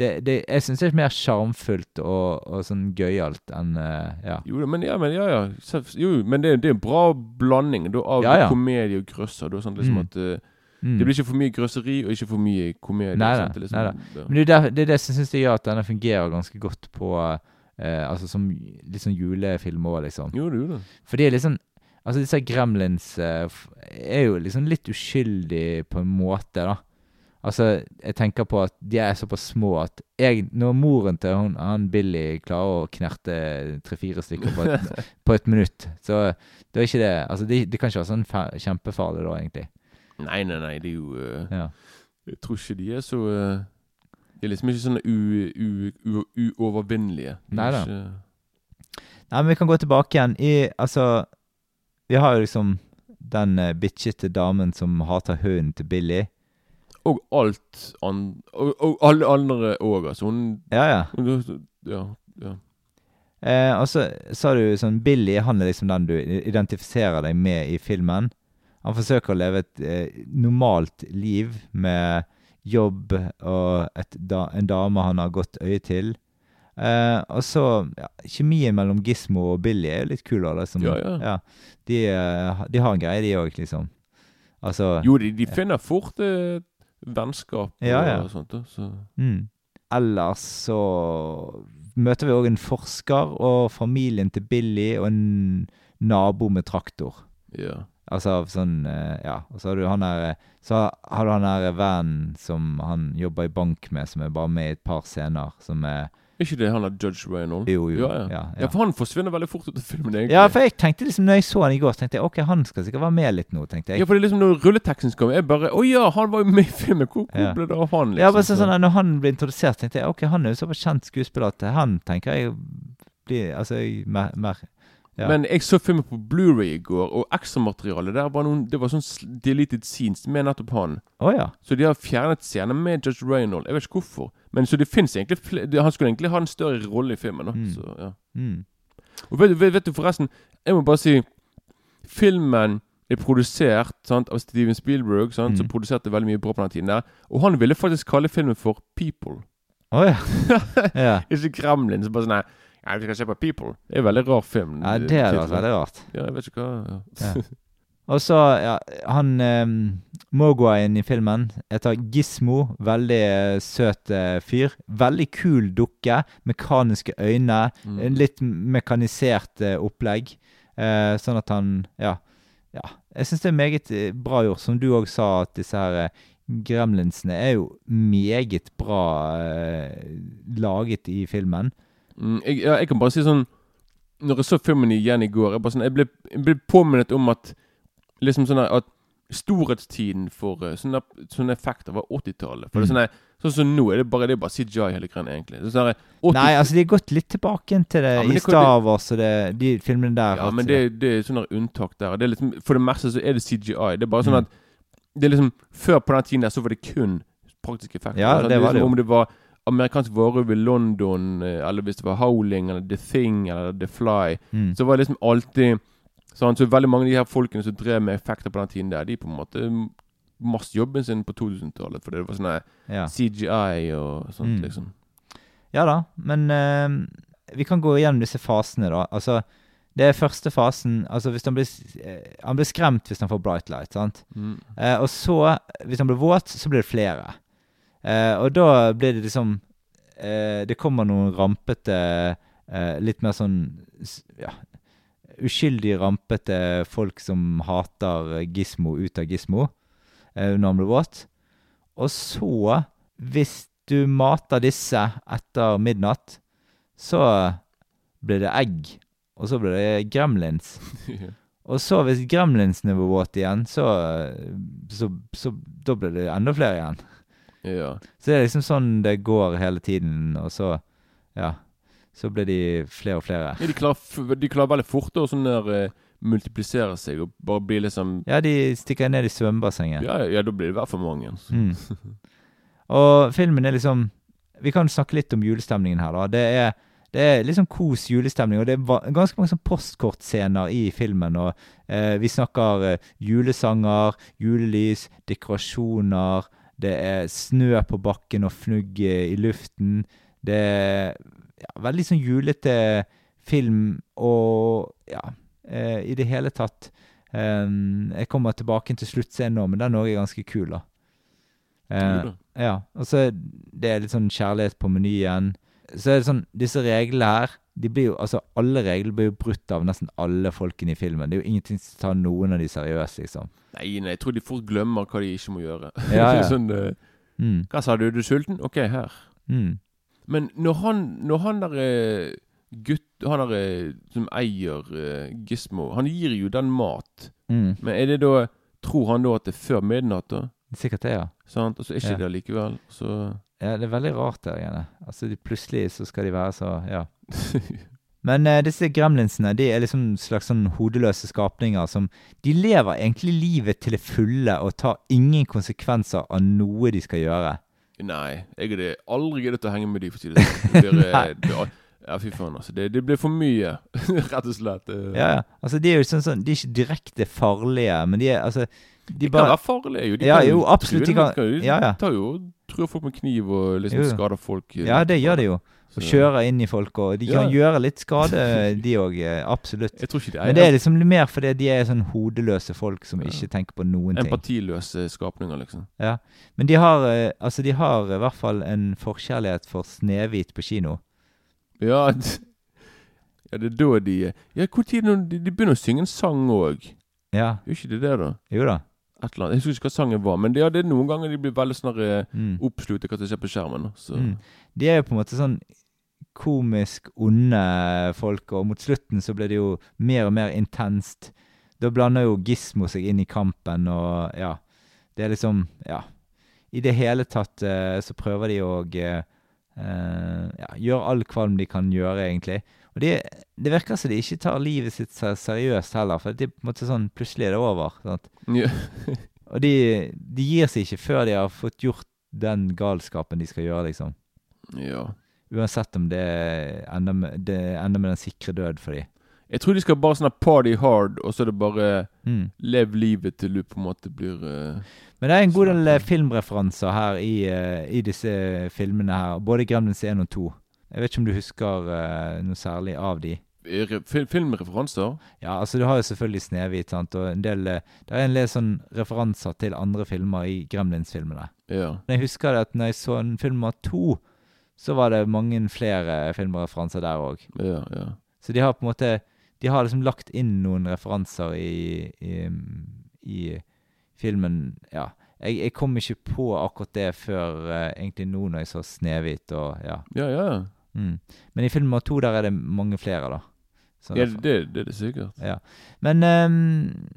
det, det, Jeg syns det er mer sjarmfullt og, og sånn gøyalt enn uh, Ja. Jo men ja, men, ja, ja. Jo, men det, det er en bra blanding da, av Ja, ja. komedie og grøsser. Da, sånn, liksom Mm. at uh, Mm. Det blir ikke for mye grøsseri og ikke for mye komedie. Nei sant? Liksom, nei. Men det er det det som syns jeg gjør at denne fungerer ganske godt på uh, Altså som litt sånn julefilm òg, liksom. Jo, det gjorde det. For de er liksom Altså, disse gremlins er jo liksom litt uskyldige på en måte, da. Altså, jeg tenker på at de er såpass små at jeg Når moren til hun, han Billy klarer å knerte tre-fire stykker på et, [LAUGHS] på et minutt, så det er ikke det Altså, det de kan ikke være sånn fa- kjempefarlig da, egentlig. Nei, nei, nei, det er jo uh, Ja. Jeg tror ikke de er så uh, De er liksom ikke sånne uovervinnelige. Er Nei da. ikke- Nei, men vi kan gå tilbake igjen i Altså, vi har jo liksom den uh, bitchete damen som hater hunden til Billy. Og alt an, og, og alle andre òg, altså. Hun Ja, ja. hun- Ja. ja. Eh, og så sa du sånn Billy, han er liksom den du identifiserer deg med i filmen. Han forsøker å leve et eh, normalt liv med jobb og et da, en dame han har godt øye til. Eh, og så ja, Kjemien mellom Gismo og Billy er jo litt kul. Liksom. Ja, ja. De, eh, de har en greie, de òg, liksom. Altså Jo, de, de finner fort eh, vennskap Ja, ja. og sånt. Så. Mm. Ellers så møter vi òg en forsker og familien til Billy og en nabo med traktor. Ja. Altså sånn eh, Ja. Og så har du han der Så har du han der vennen som han jobber i bank med, som er bare med i et par scener, som er Er ikke det han er Judge Reynolds? Jo, jo. Ja, ja. Ja, ja, for han forsvinner veldig fort ut av filmen, egentlig. Ja, for jeg tenkte liksom når jeg så han i går, så tenkte jeg ok, han skal sikkert være med litt nå, tenkte jeg. Ja, for det er liksom når rulleteksten kom, jeg bare Å ja, han var jo med i filmen! Hvor, hvor ble det av han, liksom? Ja, bare så sånn Når han ble introdusert, tenkte jeg ok, han er jo såpass kjent skuespiller at han tenker jeg blir Altså jeg- mer, mer ja. Men jeg så filmen på Blu-ray i går, og ekstramaterialet der var noen Det var sånn deleted scenes med nettopp han. Oh, ja. Så de har fjernet scener med Judge Reynold. Jeg vet ikke hvorfor. Men så det fins egentlig fl- Han skulle egentlig ha en større rolle i filmen. Da. Mm. Så, ja. Mm. Og vet, vet, vet du forresten Jeg må bare si Filmen er produsert sant, av Steven Spielberg, sant, som Mm. produserte veldig mye bra på den tiden. der Og han ville faktisk kalle filmen for People. Å ja. [LAUGHS] ja. Ikke Kremlin. Så bare sånn ja, Vi skal se på People. Det er en veldig rar film. Ja, det hadde vært titlen. veldig rart. Ja, jeg vet ikke hva ja. Ja. [LAUGHS] Og så, ja, han um, Mogwayen i filmen heter Gismo. Veldig eh, søt eh, fyr. Veldig kul dukke. Mekaniske øyne. Mm. Litt mekanisert eh, opplegg. Eh, sånn at han Ja. ja. Jeg syns det er meget bra gjort. Som du òg sa, at disse her eh, gremlinsene er jo meget bra eh, laget i filmen. Mm, jeg, ja, jeg kan bare si sånn Når jeg så filmen igjen i går Jeg, sånn, jeg, ble, jeg ble påminnet om at Liksom sånn at storhetstiden for eh, sånne, sånne effekter var 80-tallet. For det er Mm. sånn, sånn som nå er det bare, det er bare CGI hele greia, egentlig. Det sånn 80 Nei, altså de har gått litt tilbake igjen til det Ja, i det Star Wars og de filmene der. Ja, men det, det er sånne unntak der. Det liksom, for det meste så er det CGI. Det er bare sånn Mm. at det er liksom, Før på den tiden der så var det kun praktiske effekter. Ja, det, det er var det liksom jo. Om det var amerikansk vårrubb i London, eh, eller hvis det var Howling, eller The Thing, eller The Fly, mm. så var det liksom alltid sånn, Så veldig mange av de her folkene som drev med effekter på den tiden der, de på en måte masse jobben sin på 2000-tallet, fordi det var sånn ja. CGI og sånt, Mm. liksom. ja da, men uh, vi kan gå igjennom disse fasene, da. Altså, det er første fasen Altså, hvis han blir, eh, han blir skremt hvis han får bright light, sant? Mm. Eh, og så, hvis han blir våt, så blir det flere. Eh, og da blir det liksom eh, Det kommer noen rampete eh, Litt mer sånn Ja. Uskyldig rampete folk som hater Gismo ut av Gismo eh, når han blir våt. Og så, hvis du mater disse etter midnatt, så blir det egg. Og så blir det gremlins. [LAUGHS] Og så hvis gremlinsene blir våte igjen, så, så, så Da blir det enda flere igjen. Ja. Så det er liksom sånn det går hele tiden, og så Ja. Så blir de flere og flere. ja de, klarer, de klarer veldig fort å sånn der uh, multiplisere seg og bare bli liksom Ja, de stikker ned i svømmebassenget. Ja, ja, da blir det i hvert fall mange. altså. Mm. [LAUGHS] Og filmen er liksom Vi kan snakke litt om julestemningen her, da. Det er, det er liksom kos julestemning, og det er ganske mange sånn postkortscener i filmen. Og eh, vi snakker eh, julesanger, julelys, dekorasjoner. Det er snø på bakken og fnugg i luften. Det er ja, veldig sånn julete film, og ja eh, I det hele tatt eh, Jeg kommer tilbake til sluttscenen nå, men den òg er ganske kul, da. Eh, ja, og så det er litt sånn kjærlighet på menyen. Så er det sånn, disse reglene her de blir jo, altså Alle regler blir jo brutt av nesten alle folkene i filmen. Det er jo ingenting som tar noen av de seriøst, liksom. Nei, nei, jeg tror de fort glemmer hva de ikke må gjøre. Ja, ja. [LAUGHS] sånn, uh, Mm, hva sa du, du er sulten? Ok, her. mm. Men når han, når han der eh, gutt Han der eh, som eier uh, Gizmo, han gir jo den mat. Mm. Men er det da Tror han da at det er før midnatt, da? Sikkert det, ja. Sant? Og så er ikke Ja. det likevel. Så ja. Det er veldig rart der igjen. Altså, de, plutselig så skal de være så Ja. [LAUGHS] Men eh, disse gremlinsene de er liksom slags sånn hodeløse skapninger som De lever egentlig livet til det fulle og tar ingen konsekvenser av noe de skal gjøre. Nei, jeg hadde aldri giddet å henge med de, for å si det sånn. [LAUGHS] Eh, ja, fy faen, altså. Det, det blir for mye, [LAUGHS] rett og slett. eh. Ja, ja. Altså, de er jo sånn, sånn De er ikke direkte farlige, men de er altså De, De kan bare være farlige, jo. De Ja, jo, absolutt, de kan- jo- ja, ja. tar jo truer folk med kniv og liksom Jo. skader folk. eh, Ja, det gjør de jo. Og kjører inn i folk, og de kan Ja. gjøre litt skade, [LAUGHS] de òg. Absolutt. Jeg tror ikke de Men det er liksom mer fordi de er sånn hodeløse folk som ikke tenker på noen ting. empatiløse skapninger, liksom. Ja. Men de har eh, altså de har i hvert fall en forkjærlighet for Snehvit på kino. Ja, [LAUGHS] ja, det er da de Ja, når de, de begynner å synge en sang òg? Ja, Gjør ikke det det, da? jo da. Et eller annet. Jeg husker ikke hva sangen var, men det, ja, det er noen ganger de blir veldig sånn der, eh, Mm. oppslukt av hva som skjer på skjermen. Så. Mm. De er jo på en måte sånn komisk onde folk, og mot slutten så blir det jo mer og mer intenst. Da blander jo Gismo seg inn i kampen, og ja Det er liksom Ja. I det hele tatt eh, så prøver de å eh, eh, ja, gjøre all kvalm de kan gjøre, egentlig. Og de, det virker som de ikke tar livet sitt seriøst heller, for det er på en måte sånn plutselig er det over. sant? Ja. Og de, de gir seg ikke før de har fått gjort den galskapen de skal gjøre, liksom. ja. Uansett om det ender med, det ender med den sikre død for dem. Jeg tror de skal bare sånn party hard, og så er det bare Mm. lev livet til du på en måte blir uh, Men det er en god del eh, filmreferanser her i, uh, i disse filmene her. Både Gremlins 1 og 2. Jeg vet ikke om du husker eh, noe særlig av de? fil filmreferanser. Ja, altså du har jo selvfølgelig Snehvit, sant, og en del eh, Det er en del sånn referanser til andre filmer i Gremlins-filmene. Ja. Men jeg husker det at når jeg så en film nummer to, så var det mange flere filmreferanser der òg. Ja, ja. Så de har på en måte De har liksom lagt inn noen referanser i, i, i filmen. Ja. Jeg, jeg kom ikke på akkurat det før eh, egentlig nå når jeg så Snehvit og ja. Ja, ja. Mm. Men i film nummer to der er det mange flere, da. Så ja det, det er det sikkert. ja. Men ehm,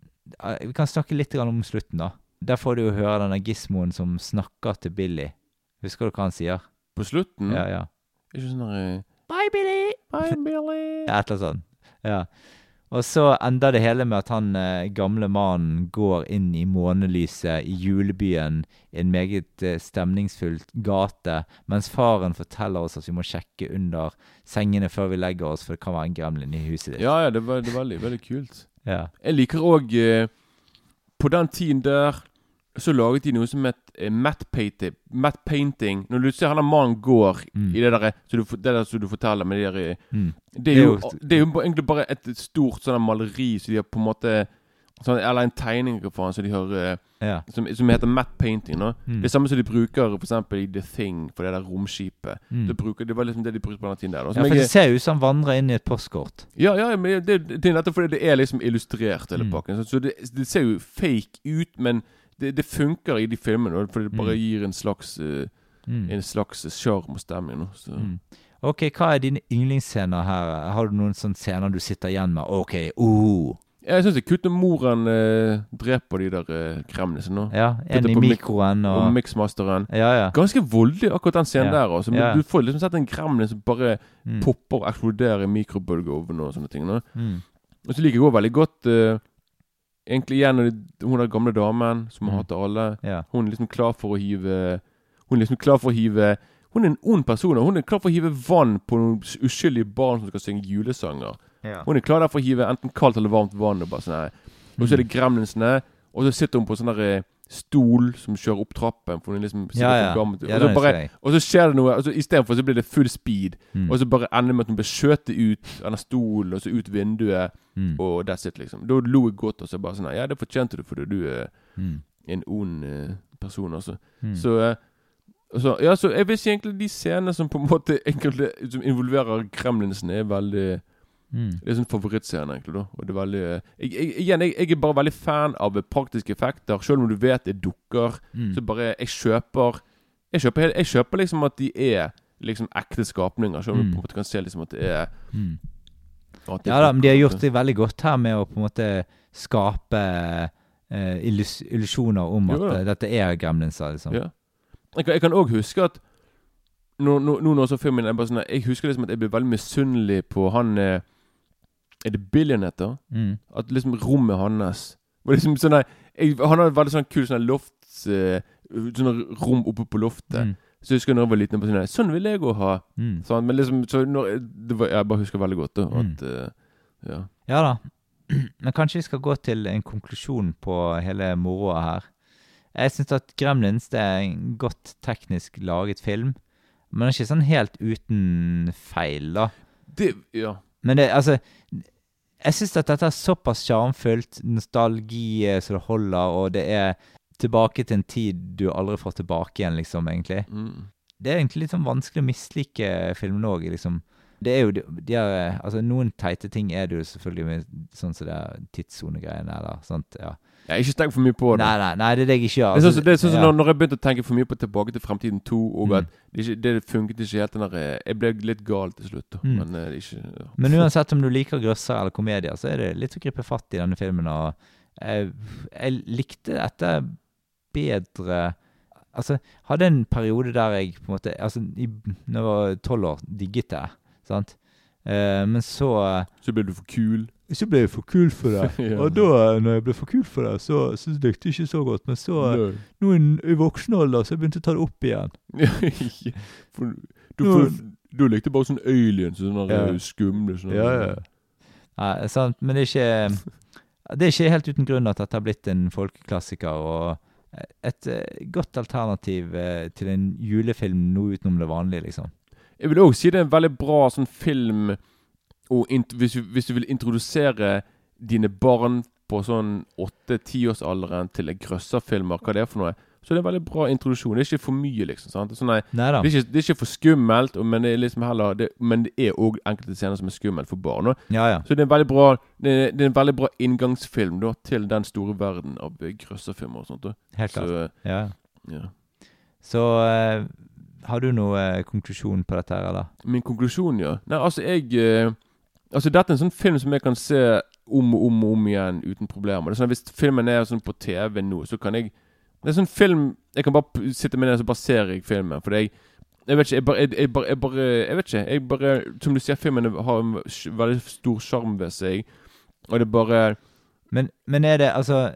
eh, Vi kan snakke litt om slutten, da. Der får du jo høre denne Gismoen som snakker til Billy. Husker du hva han sier? På slutten Ja, ja. Ikke sånn der eh, Bye, Billy! Bye, Billy. Ja, et eller annet sånt. Ja. Og så ender det hele med at han eh, gamle mannen går inn i månelyset i julebyen i en meget eh, stemningsfull gate, mens faren forteller oss at vi må sjekke under sengene før vi legger oss, for det kan være en gremlin i huset ditt. Ja, ja, det var, det var veldig, veldig kult. Ja. Jeg liker òg eh, På den tiden der så laget de noe som het eh, matte, painting, matte painting. Når du ser han der mannen går Mm. i det der, så du, det der som du forteller med de der eh, Mm. Det er jo, det er jo egentlig bare et stort sånn maleri som de har på en måte sånn, Eller en tegning faen, som de har eh, ja. som, som heter matte painting. No? Mm. Det samme som de bruker for eksempel i The Thing, for det der romskipet. Mm. Det, bruker, det var liksom det de brukte på den tiden der. da. ja, for jeg- det ser jo ut som han vandrer inn i et postkort. ja, ja, men det, det er nettopp fordi det er liksom illustrert, hele Mm. pakken. Så, så det, det ser jo fake ut, men det, det funker i de filmene. for det bare Mm. gir en slags eh, Mm. En slags sjarm og nå, Så. Mm. Ok, hva er dine yndlingsscener her? Har du noen sånne scener du sitter igjen med? Ok, oh. Jeg syns kult når moren eh, dreper de der eh, kremlisene. nå. Ja, en i mikroen Og og mixmasteren. Ja, ja. Ganske voldelig, akkurat den scenen der. Altså. Men. Du får liksom sett en gremlin som bare Mm. popper og eksploderer i mikrobølgeovnen og sånne ting. Mm. Og så liker jeg òg veldig godt eh, Egentlig igjen hun der gamle damen som Mm. hater alle. Ja. Hun er liksom klar for å hive Hun er liksom klar for å hive Hun er en ond person. og Hun er klar for å hive vann på noen uskyldige barn som skal synge julesanger. Ja. Hun er klar der for å hive enten kaldt eller varmt vann. Og bare sånn her. Og så er det gremlinsene, og så sitter hun på sånn derre eh, stol som kjører opp trappen. For er liksom Ja, ja. og, så bare, og så skjer det noe. Og så Istedenfor så blir det full speed. Mm. Og så bare ender det med at hun blir skjøtet ut av den stolen og så ut vinduet. Mm. Og that's it, liksom. Da lo jeg godt. Og så bare sånn Ja, det fortjente du fordi du er Mm. en ond uh, person, altså. Så, uh, så Ja, så jeg vil si egentlig de scenene som på en måte egentlig Som involverer gremlinsene, er veldig Mm. Det er sånn favorittscene, egentlig. da Og det er veldig eh, jeg, jeg, Igjen, jeg, jeg er bare veldig fan av praktiske effekter. Selv om du vet det er dukker, Mm. så bare Jeg kjøper Jeg kjøper, jeg kjøper liksom at de er liksom ekte skapninger. Selv om du Mm. på en måte kan se liksom at det er Mm. at det er Ja da, men de har gjort det veldig godt her med å på en måte skape eh, illus illusjoner om at Jo da. eh, dette er gremlinser, liksom. Ja. Jeg kan, også huske at Nå nå- nå når jeg så filmen jeg, bare sånn, jeg husker liksom at jeg ble veldig misunnelig på han eh, Er det Billy heter? Mm. At liksom rommet hans var liksom sånn der- jeg, Han hadde veldig sånn kul sånn lofts eh, Sånne rom oppe på loftet. Mm. Så jeg husker da jeg var liten. på sånn, sånn vil jeg òg ha. Mm. Sånn, men liksom så når, det var, Jeg bare husker veldig godt da Mm. at eh, Ja. Ja da. [CLEARS THROAT] Men kanskje vi skal gå til en konklusjon på hele moroa her. Jeg syns at Gremlins det er en godt teknisk laget film. Men ikke sånn helt uten feil, da. Det Ja. Men det, altså Jeg syns at dette er såpass sjarmfullt, nostalgi som så det holder, og det er tilbake til en tid du aldri får tilbake igjen, liksom, egentlig. Mm. Det er egentlig litt sånn vanskelig å mislike filmen òg, liksom. Det er jo de, de er, Altså, noen teite ting er det jo selvfølgelig med sånn som det er tidssonegreiene, eller sånt, ja. Jeg har ikke tenkt for mye på det. Nei, nei, nei, det er det jeg ikke gjør. Det Altså, det er sånn som ja. når, når jeg begynte å tenke for mye på Tilbake til fremtiden 2, og Mm. at det, ikke, det funket ikke helt den der eh, Jeg ble litt gal til slutt. Mm. Men eh, det er ikke ja. Men uansett om du liker grøsser eller komedier, så er det litt å gripe fatt i denne filmen. Og jeg, jeg likte dette bedre Altså, hadde en periode der jeg på en måte Altså, i, når jeg var tolv år, digget det, sant? Uh, men så Så ble du for kul. Så ble jeg for kul for det. [LAUGHS] Ja. Og da, når jeg ble for kul for det, så, så likte jeg ikke så godt. Men så, nå i, i voksen alder, så jeg begynte jeg å ta det opp igjen. [LAUGHS] for, du, Nå- for, du likte bare sånn aliens og sånne Ja. ja. skumle sånne Ja, ja. Nei, sant, men det er ikke Det er ikke helt uten grunn at dette har blitt en folkeklassiker og et eh, godt alternativ eh, til en julefilm noe utenom det vanlige, liksom. Jeg vil òg si det er en veldig bra sånn film og hvis, du, hvis du vil introdusere dine barn på sånn åtte-tiårsalderen til grøsserfilmer, hva det er for noe, så det er en veldig bra introduksjon. Det er ikke for mye, liksom. sant? Sånn, nei, Nei det, er ikke, det er ikke for skummelt, men det er liksom heller det, Men det er òg enkelte scener som er skummelt for barn. Ja, ja. så det er en veldig bra Det er, det er en veldig bra inngangsfilm da til den store verden av eh, grøsserfilmer og sånt. Da. Helt Så klart. Ja. ja. Så uh, har du noe uh, konklusjon på dette her, eller? Min konklusjon, ja. Nei, altså, jeg eh, Altså, dette er en sånn film som jeg kan se om og om, og om igjen uten problemer. Det er sånn Hvis filmen er sånn på TV nå, så kan jeg Det er sånn film Jeg kan bare sitte med den, så bare ser jeg filmen. Fordi jeg jeg vet ikke, jeg bare, jeg, jeg, bare, jeg bare Jeg vet ikke. Jeg bare Som du sier, filmen har en veldig stor sjarm ved seg. Og det bare Men, men er det altså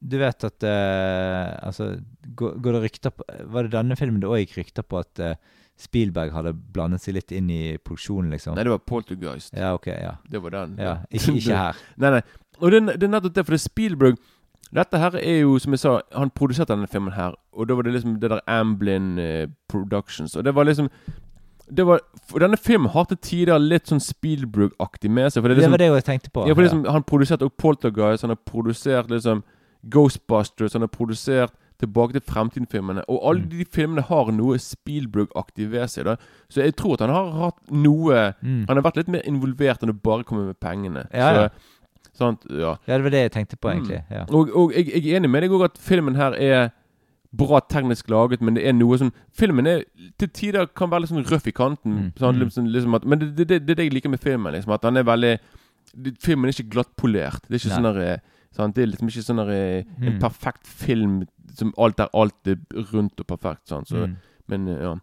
Du vet at uh, Altså, går, går det rykter på Var det denne filmen det òg gikk rykter på at eh, Spielberg hadde blandet seg litt inn i produksjonen, liksom? Nei, det var Poltergeist. Ja, ok, ja. Det var den. ja [LAUGHS] ikke, ikke her. Nei, nei. Og det, det er nettopp det, for det er Spielberg Dette her er jo, som jeg sa, han produserte denne filmen her, og da var det liksom det der Amblin eh, Productions, og det var liksom det var, for Denne filmen har til tider litt sånn Spielberg-aktig med seg. For det er Det liksom, var det jeg tenkte på. ja, for liksom, Han produserte også Poltergeist, han har produsert liksom Ghostbusters, han har produsert Tilbake til fremtiden-filmene. Og alle Mm. de filmene har noe Spielberg-aktig ved seg. da Så jeg tror at han har hatt noe Mm. Han har vært litt mer involvert enn å bare komme med pengene. Ja, ja. Sant, ja. Ja, det var det jeg tenkte på, Mm. egentlig. Ja. Og, og jeg, jeg er enig med deg òg at filmen her er bra teknisk laget, men det er noe sånn Filmen er til tider kan være litt sånn røff i kanten. Mm. Mm. liksom, liksom at, men det, det, det, det er det jeg liker med filmen. Liksom, at den er veldig Filmen er ikke glattpolert. Det er ikke Nei. sånn der, eh, sant? Det er liksom ikke sånn der, eh, en Mm. perfekt film som alt er alt er rundt og perfekt. Sånn. Så, Mm. Men eh, ja.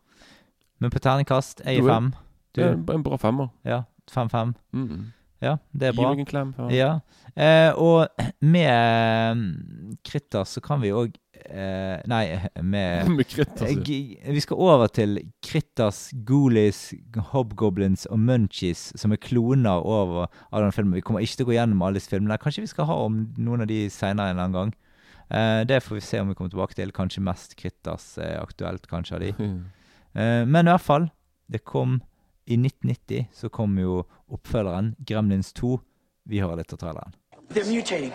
Men på terningkast, er jeg fem. Det er Du? en- bra femmer. Ja, fem-fem. Mm. Ja, det er Gi bra. meg en klem. Ja. Ja. Eh, og med mm, kritter så kan vi òg eh, Nei, [LAUGHS] med med kritt, Eh. Vi skal over til Kritters, Ghoulies, Hobgoblins og Munchies, som er kloner over av den filmen. Vi kommer ikke til å gå gjennom alle disse filmene. Kanskje vi skal ha om noen av de seinere en eller annen gang. Eh, det får vi se om vi kommer tilbake til. Kanskje mest Kritters er aktuelt, kanskje, av de. Eh, men i hvert fall, det kom i 1990 så kom jo oppfølgeren, Gremlins 2. Vi hører litt av traileren. They're mutating.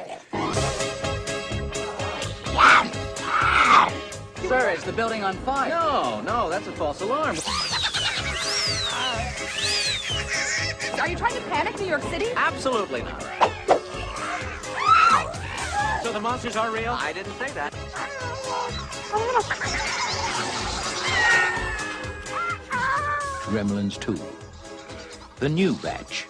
Sir, is the building on fire? No, no, that's a false alarm. Are you trying to panic New York City? Absolutely not. So the monsters are real? I didn't say that. Gremlins 2. The new batch.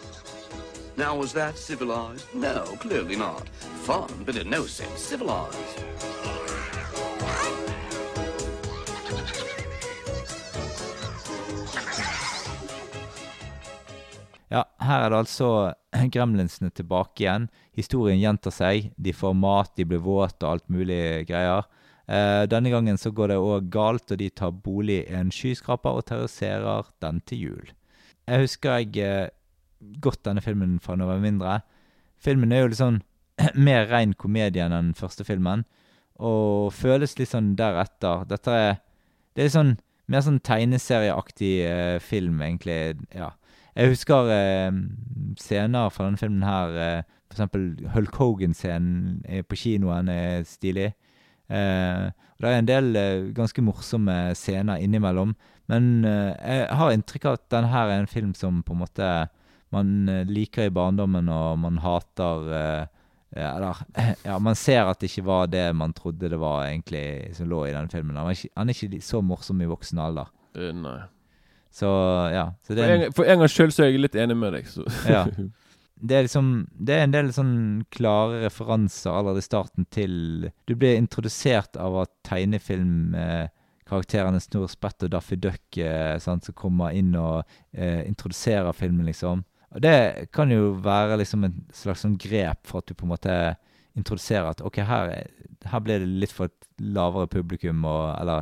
Now, was that civilized? No, clearly not. Fun, but in no sense civilized. Ja, her er det altså [CLEARS THROAT] gremlinsene tilbake igjen. Historien gjentar seg. De får mat, de blir våte og alt mulig greier. Eh, denne gangen så går det òg galt, og de tar bolig i en skyskraper og terroriserer den til jul. Jeg husker jeg eh, godt denne filmen fra var mindre. Filmen er jo litt sånn [CLEARS THROAT] mer ren komedie enn den første filmen, og føles litt sånn deretter. Dette er Det er sånn mer sånn tegneserieaktig eh, film, egentlig. Ja. Jeg husker eh, scener fra denne filmen her. Eh, for eksempel Hulk Hogan-scenen på kinoen er stilig. Eh, og det er en del eh, ganske morsomme scener innimellom. Men eh, jeg har inntrykk av at denne her er en film som på en måte man eh, liker i barndommen, og man hater eh, Eller [CLEARS THROAT] Ja, man ser at det ikke var det man trodde det var egentlig som lå i denne filmen. Han er ikke, han er ikke så morsom i voksen alder. Uh, nei. Så ja. Så en, for en gangs skyld så er jeg litt enig med deg. Så. Ja. [LAUGHS] det er liksom Det er en del sånn klare referanser allerede i starten til Du blir introdusert av at tegnefilmkarakterene Snor Spett og Daffy Duck eh, sant, som kommer inn og eh, introduserer filmen, liksom. Og det kan jo være liksom en slags sånn grep for at du på en måte introduserer at OK, her, er- her ble det litt for et lavere publikum, og Eller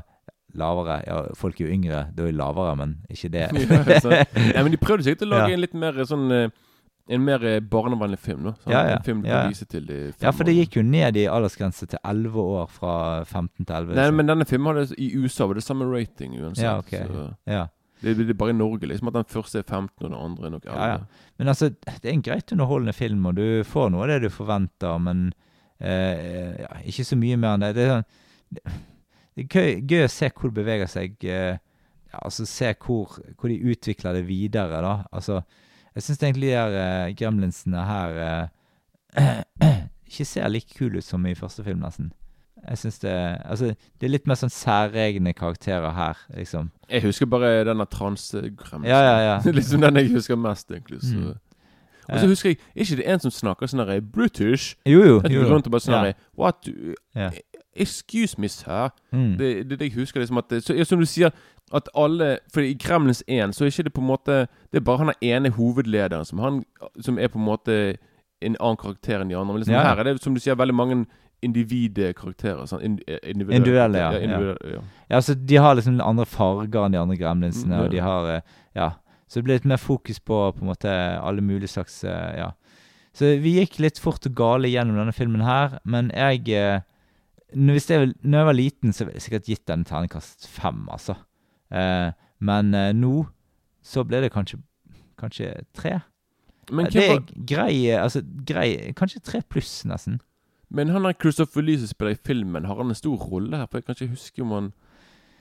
lavere Ja, folk er jo yngre, da er jo lavere, men ikke det. [LAUGHS] Ja, [LAUGHS] men de prøvde sikkert å lage Ja. en litt mer sånn eh, En mer eh, barnevennlig film, da. Sant? Ja, ja, En film du ja. kan vise til i Ja, for det gikk jo ned i aldersgrense til 11 år, fra 15 til 11. Nei, så- men denne filmen hadde i USA var det samme rating uansett. Ja, okay. Så ja. det, det er bare i Norge, liksom. At den første er 15, og den andre er nok 11. Ja, ja. Men altså, det er en greit underholdende film, og du får noe av det du forventer, men eh, ja, ikke så mye mer enn det. Det er, sånn, det er gøy, gøy å se hvor det beveger seg. Eh, altså Se hvor, hvor de utvikler det videre, da. Altså, jeg syns egentlig de her eh, gremlinsene her eh, [CLEARS THROAT] ikke ser like kule ut som i første film, nesten. Jeg synes det Altså, det er litt mer sånn særegne karakterer her, liksom. Jeg husker bare denne transegremsen. Ja, ja, ja. [LAUGHS] liksom den jeg husker mest, egentlig. Så. Mm. Og så husker jeg Er ikke det en som snakker sånn der British? Jo, jo. At du går rundt og bare sånn Ja. What? Ja. Excuse me, sir. Mm. Det, det, det jeg husker liksom at så, Som du sier, at alle For i Kremlins 1 så er ikke det på en måte Det er bare han er ene hovedlederen som, han, som er på en måte en annen karakter enn de andre. Men liksom Ja. her er det, som du sier, veldig mange individkarakterer. Sånn, ind, individuelle, Individuelle, ja, ja, individuelle, ja. Ja, så De har liksom andre farger enn de andre gremlinsene, Mm, og de har eh, Ja. Så det blir litt mer fokus på på en måte alle mulige slags eh, Ja. Så vi gikk litt fort og gale gjennom denne filmen her, men jeg eh, Hvis jeg, når jeg var liten, så ville jeg sikkert gitt den terningkast fem, altså. Eh, men eh, nå så ble det kanskje Kanskje tre. Men, det er grei eh, Altså grei Kanskje tre pluss, nesten. men han der Christopher Lee som spiller i filmen, har han en stor rolle her? For jeg kan ikke huske om han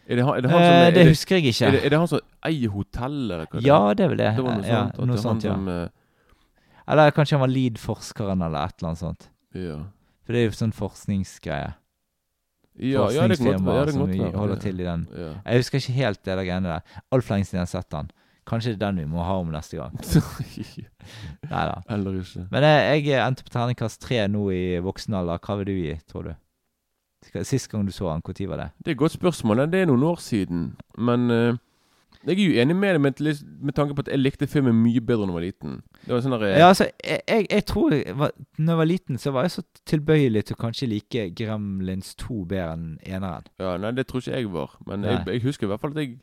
Er det han, er det han som Eh, det det, husker jeg ikke. er, det, er det han som eier hotellet? Ja, det er vel det. Det var noe ja, sånt. Noe sånt, ja. som, eh, Eller kanskje han var lead-forskeren eller et eller annet sånt. ja. For det er jo sånn forskningsgreie. Ja, ja, det kan godt Forskningsfirma. Ja, som vi holder til i den. Jeg husker ikke helt det der greiene der. Altfor lenge siden jeg har sett den. Kanskje det er den vi må ha om neste gang. [LAUGHS] Nei da. Eller ikke. Men jeg, jeg endte på terningkast tre nå i voksen alder. Hva vil du gi, tror du? Sist gang du så han, når var det? Det er et godt spørsmål. Det er noen år siden. Men eh, jeg er jo enig med deg med, med tanke på at jeg likte filmen mye bedre da jeg var liten. Det var sånn der, eh, Ja, altså, jeg, jeg, jeg tror jeg var, Når jeg var liten, så var jeg så tilbøyelig til å kanskje like Gremlins 2 bedre enn eneren. ja, Nei, det tror ikke jeg var. Men jeg, jeg husker i hvert fall at jeg,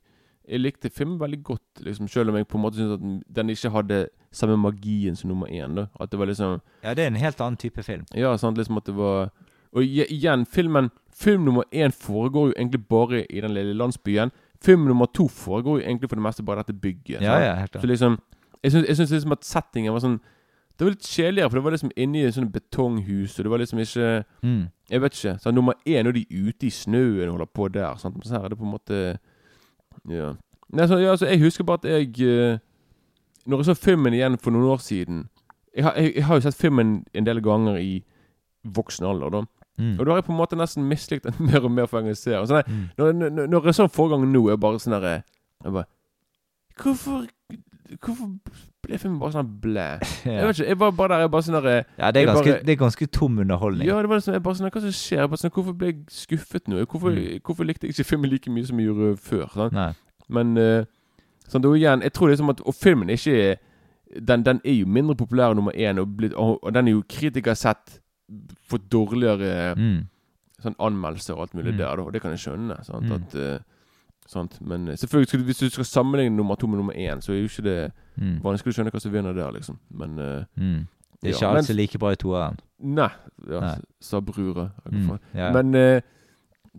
jeg likte filmen veldig godt. Liksom, selv om jeg på en måte syntes at den ikke hadde samme magien som nummer én. Da. At det var liksom Ja, det er en helt annen type film. Ja, sant, liksom at det var Og igjen, filmen Film nummer én foregår jo egentlig bare i den lille landsbyen. Film nummer to foregår jo egentlig for det meste bare dette bygget. Ja, sant? ja, helt Så liksom Jeg syns, jeg syns liksom at settingen var sånn Det var litt kjedeligere, for det var liksom inni sånt betonghus, og det var liksom ikke Mm. Jeg vet ikke. Så nummer én er de ute i snøen og holder på der. Sant? Men så her er det på en måte Ja. Nei, så, ja, altså, jeg husker bare at jeg eh, Når jeg så filmen igjen for noen år siden Jeg har, jeg, jeg har jo sett filmen en del ganger i voksen alder, da. Mm. Og da har jeg på en måte nesten mislikt den mer og mer for ser den. Sånn, Mm. når, når, når jeg så den nå, er bare sånn derre Hvorfor Hvorfor ble filmen bare sånn blæ? [LAUGHS] Jeg vet ikke. Jeg var bare der jeg bare sånn der ja, det er ganske, bare- det er ganske tom underholdning. Ja, det var liksom, jeg bare sånn Hva som skjer? Jeg bare sånn, hvorfor ble jeg skuffet nå? Hvorfor, Mm. hvorfor likte jeg ikke filmen like mye som jeg gjorde før? Sånn? Nei. Men uh, sånn, da igjen Jeg tror liksom at Og filmen er ikke den, den er jo mindre populær nummer én, og, blitt, og, og den er jo kritikere sett fått dårligere Mm. sånn anmeldelser og alt mulig Mm. der. Og det kan jeg skjønne. Sant? Mm. At, uh, sant? Men eh, selvfølgelig, hvis du skal sammenligne nummer to med nummer én, så er jo ikke det Mm. vanskelig å skjønne hva som vinner der, liksom. Men uh. Det er Ja, ikke alt men- som er like bra i toeren. Nei. Ja, Nei. sa brura. Ja. Men uh,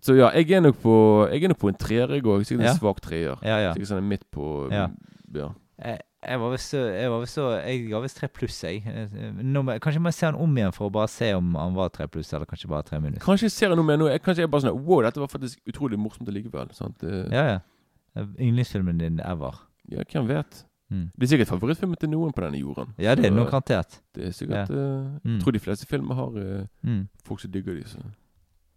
Så ja, jeg er nok på Jeg er nok på en treer, i går. Sikkert en Ja. svak treer. ja, ja. Sikkert sånn midt på Ja. ja. Jeg, jeg var visst Jeg ga visst tre pluss, jeg. Eh, Nå, kanskje jeg må se han om igjen for å bare se om han var tre pluss, eller kanskje bare tre minus. Kanskje jeg ser noe mer nå. Jeg, kanskje jeg bare sånn Wow, dette var faktisk utrolig morsomt likevel. Sant? Eh, Ja, ja. Eh, Yndlingsfilmen din ever. ja, hvem vet? Mm. Det er sikkert favorittfilmen til noen på denne jorden. Ja, det er noe garantert. Det er sikkert ja. uh, Jeg tror de fleste filmer har uh, Mm. folk som digger de. Så.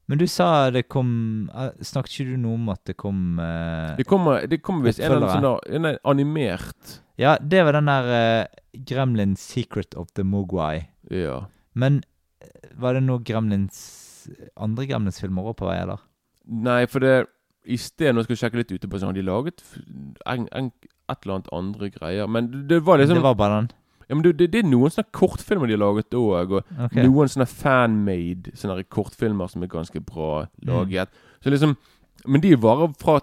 Men du sa det kom Snakket ikke du noe om at det kom uh, Det kommer, det kommer visst en eller annen sånn er animert Ja, det var den der eh, Gremlin Secret of the Mogwai. Ja. Men eh, var det noe Gremlins andre Gremlins-filmer òg på vei, eller? Nei, for det I sted, nå skal jeg sjekke litt ute på sånn, de laget en, en, et eller annet andre greier. Men det, det var liksom det var bare den? ja, men det, det, det er noen sånne kortfilmer de har laget òg. Og Ok. noen sånne fan-made sånne kortfilmer som er ganske bra laget. Så liksom Men de varer fra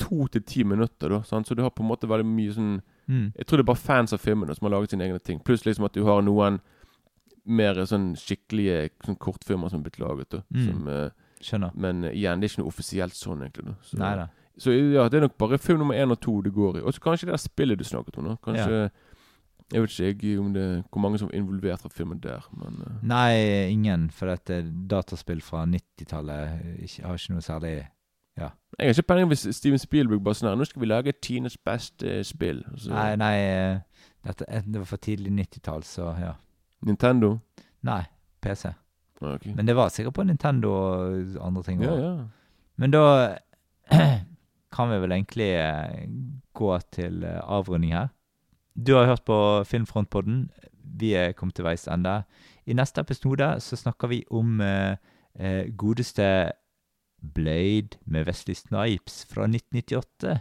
to til ti minutter, da. Sant? Så du har på en måte veldig mye sånn Mm. Jeg tror det er bare fans av filmene som har laget sine egne ting. Pluss liksom at du har noen mer sånn skikkelige sånn kortfilmer som er blitt laget. da Mm. som, uh, Skjønner. Men eh, igjen, det er ikke noe offisielt sånn, egentlig. da så, Neida. så ja, det er nok bare film nummer én og to det går i. Og så kanskje det der spillet du snakket om. da Kanskje Jeg vet ikke jeg, om det hvor mange som er involvert fra filmen der, men uh. Nei, ingen. For dette dataspill fra 90-tallet har ikke noe særlig Jeg har ikke peiling hvis Steven Spielberg bare sånn her Nå skal vi lage tidenes beste eh, spill. Så, Nei, nei eh, dette, det var for tidlig 90-tall, så ja. Nintendo. Nei, PC. Ja, ok. Men det var sikkert på Nintendo og andre ting. Ja, ja. Men da [CLEARS THROAT] kan vi vel egentlig eh, gå til avrunding her. Du har hørt på Filmfrontpodden. vi er kommet til veis ende. I neste episode så snakker vi om eh, godeste Blade med Wesley Snipes fra 1998.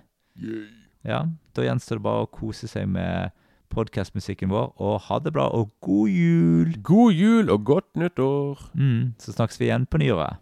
Ja, Da gjenstår det bare å kose seg med podkastmusikken vår, og ha det bra og god jul! God jul og godt nyttår! Mm, så snakkes vi igjen på nyåret.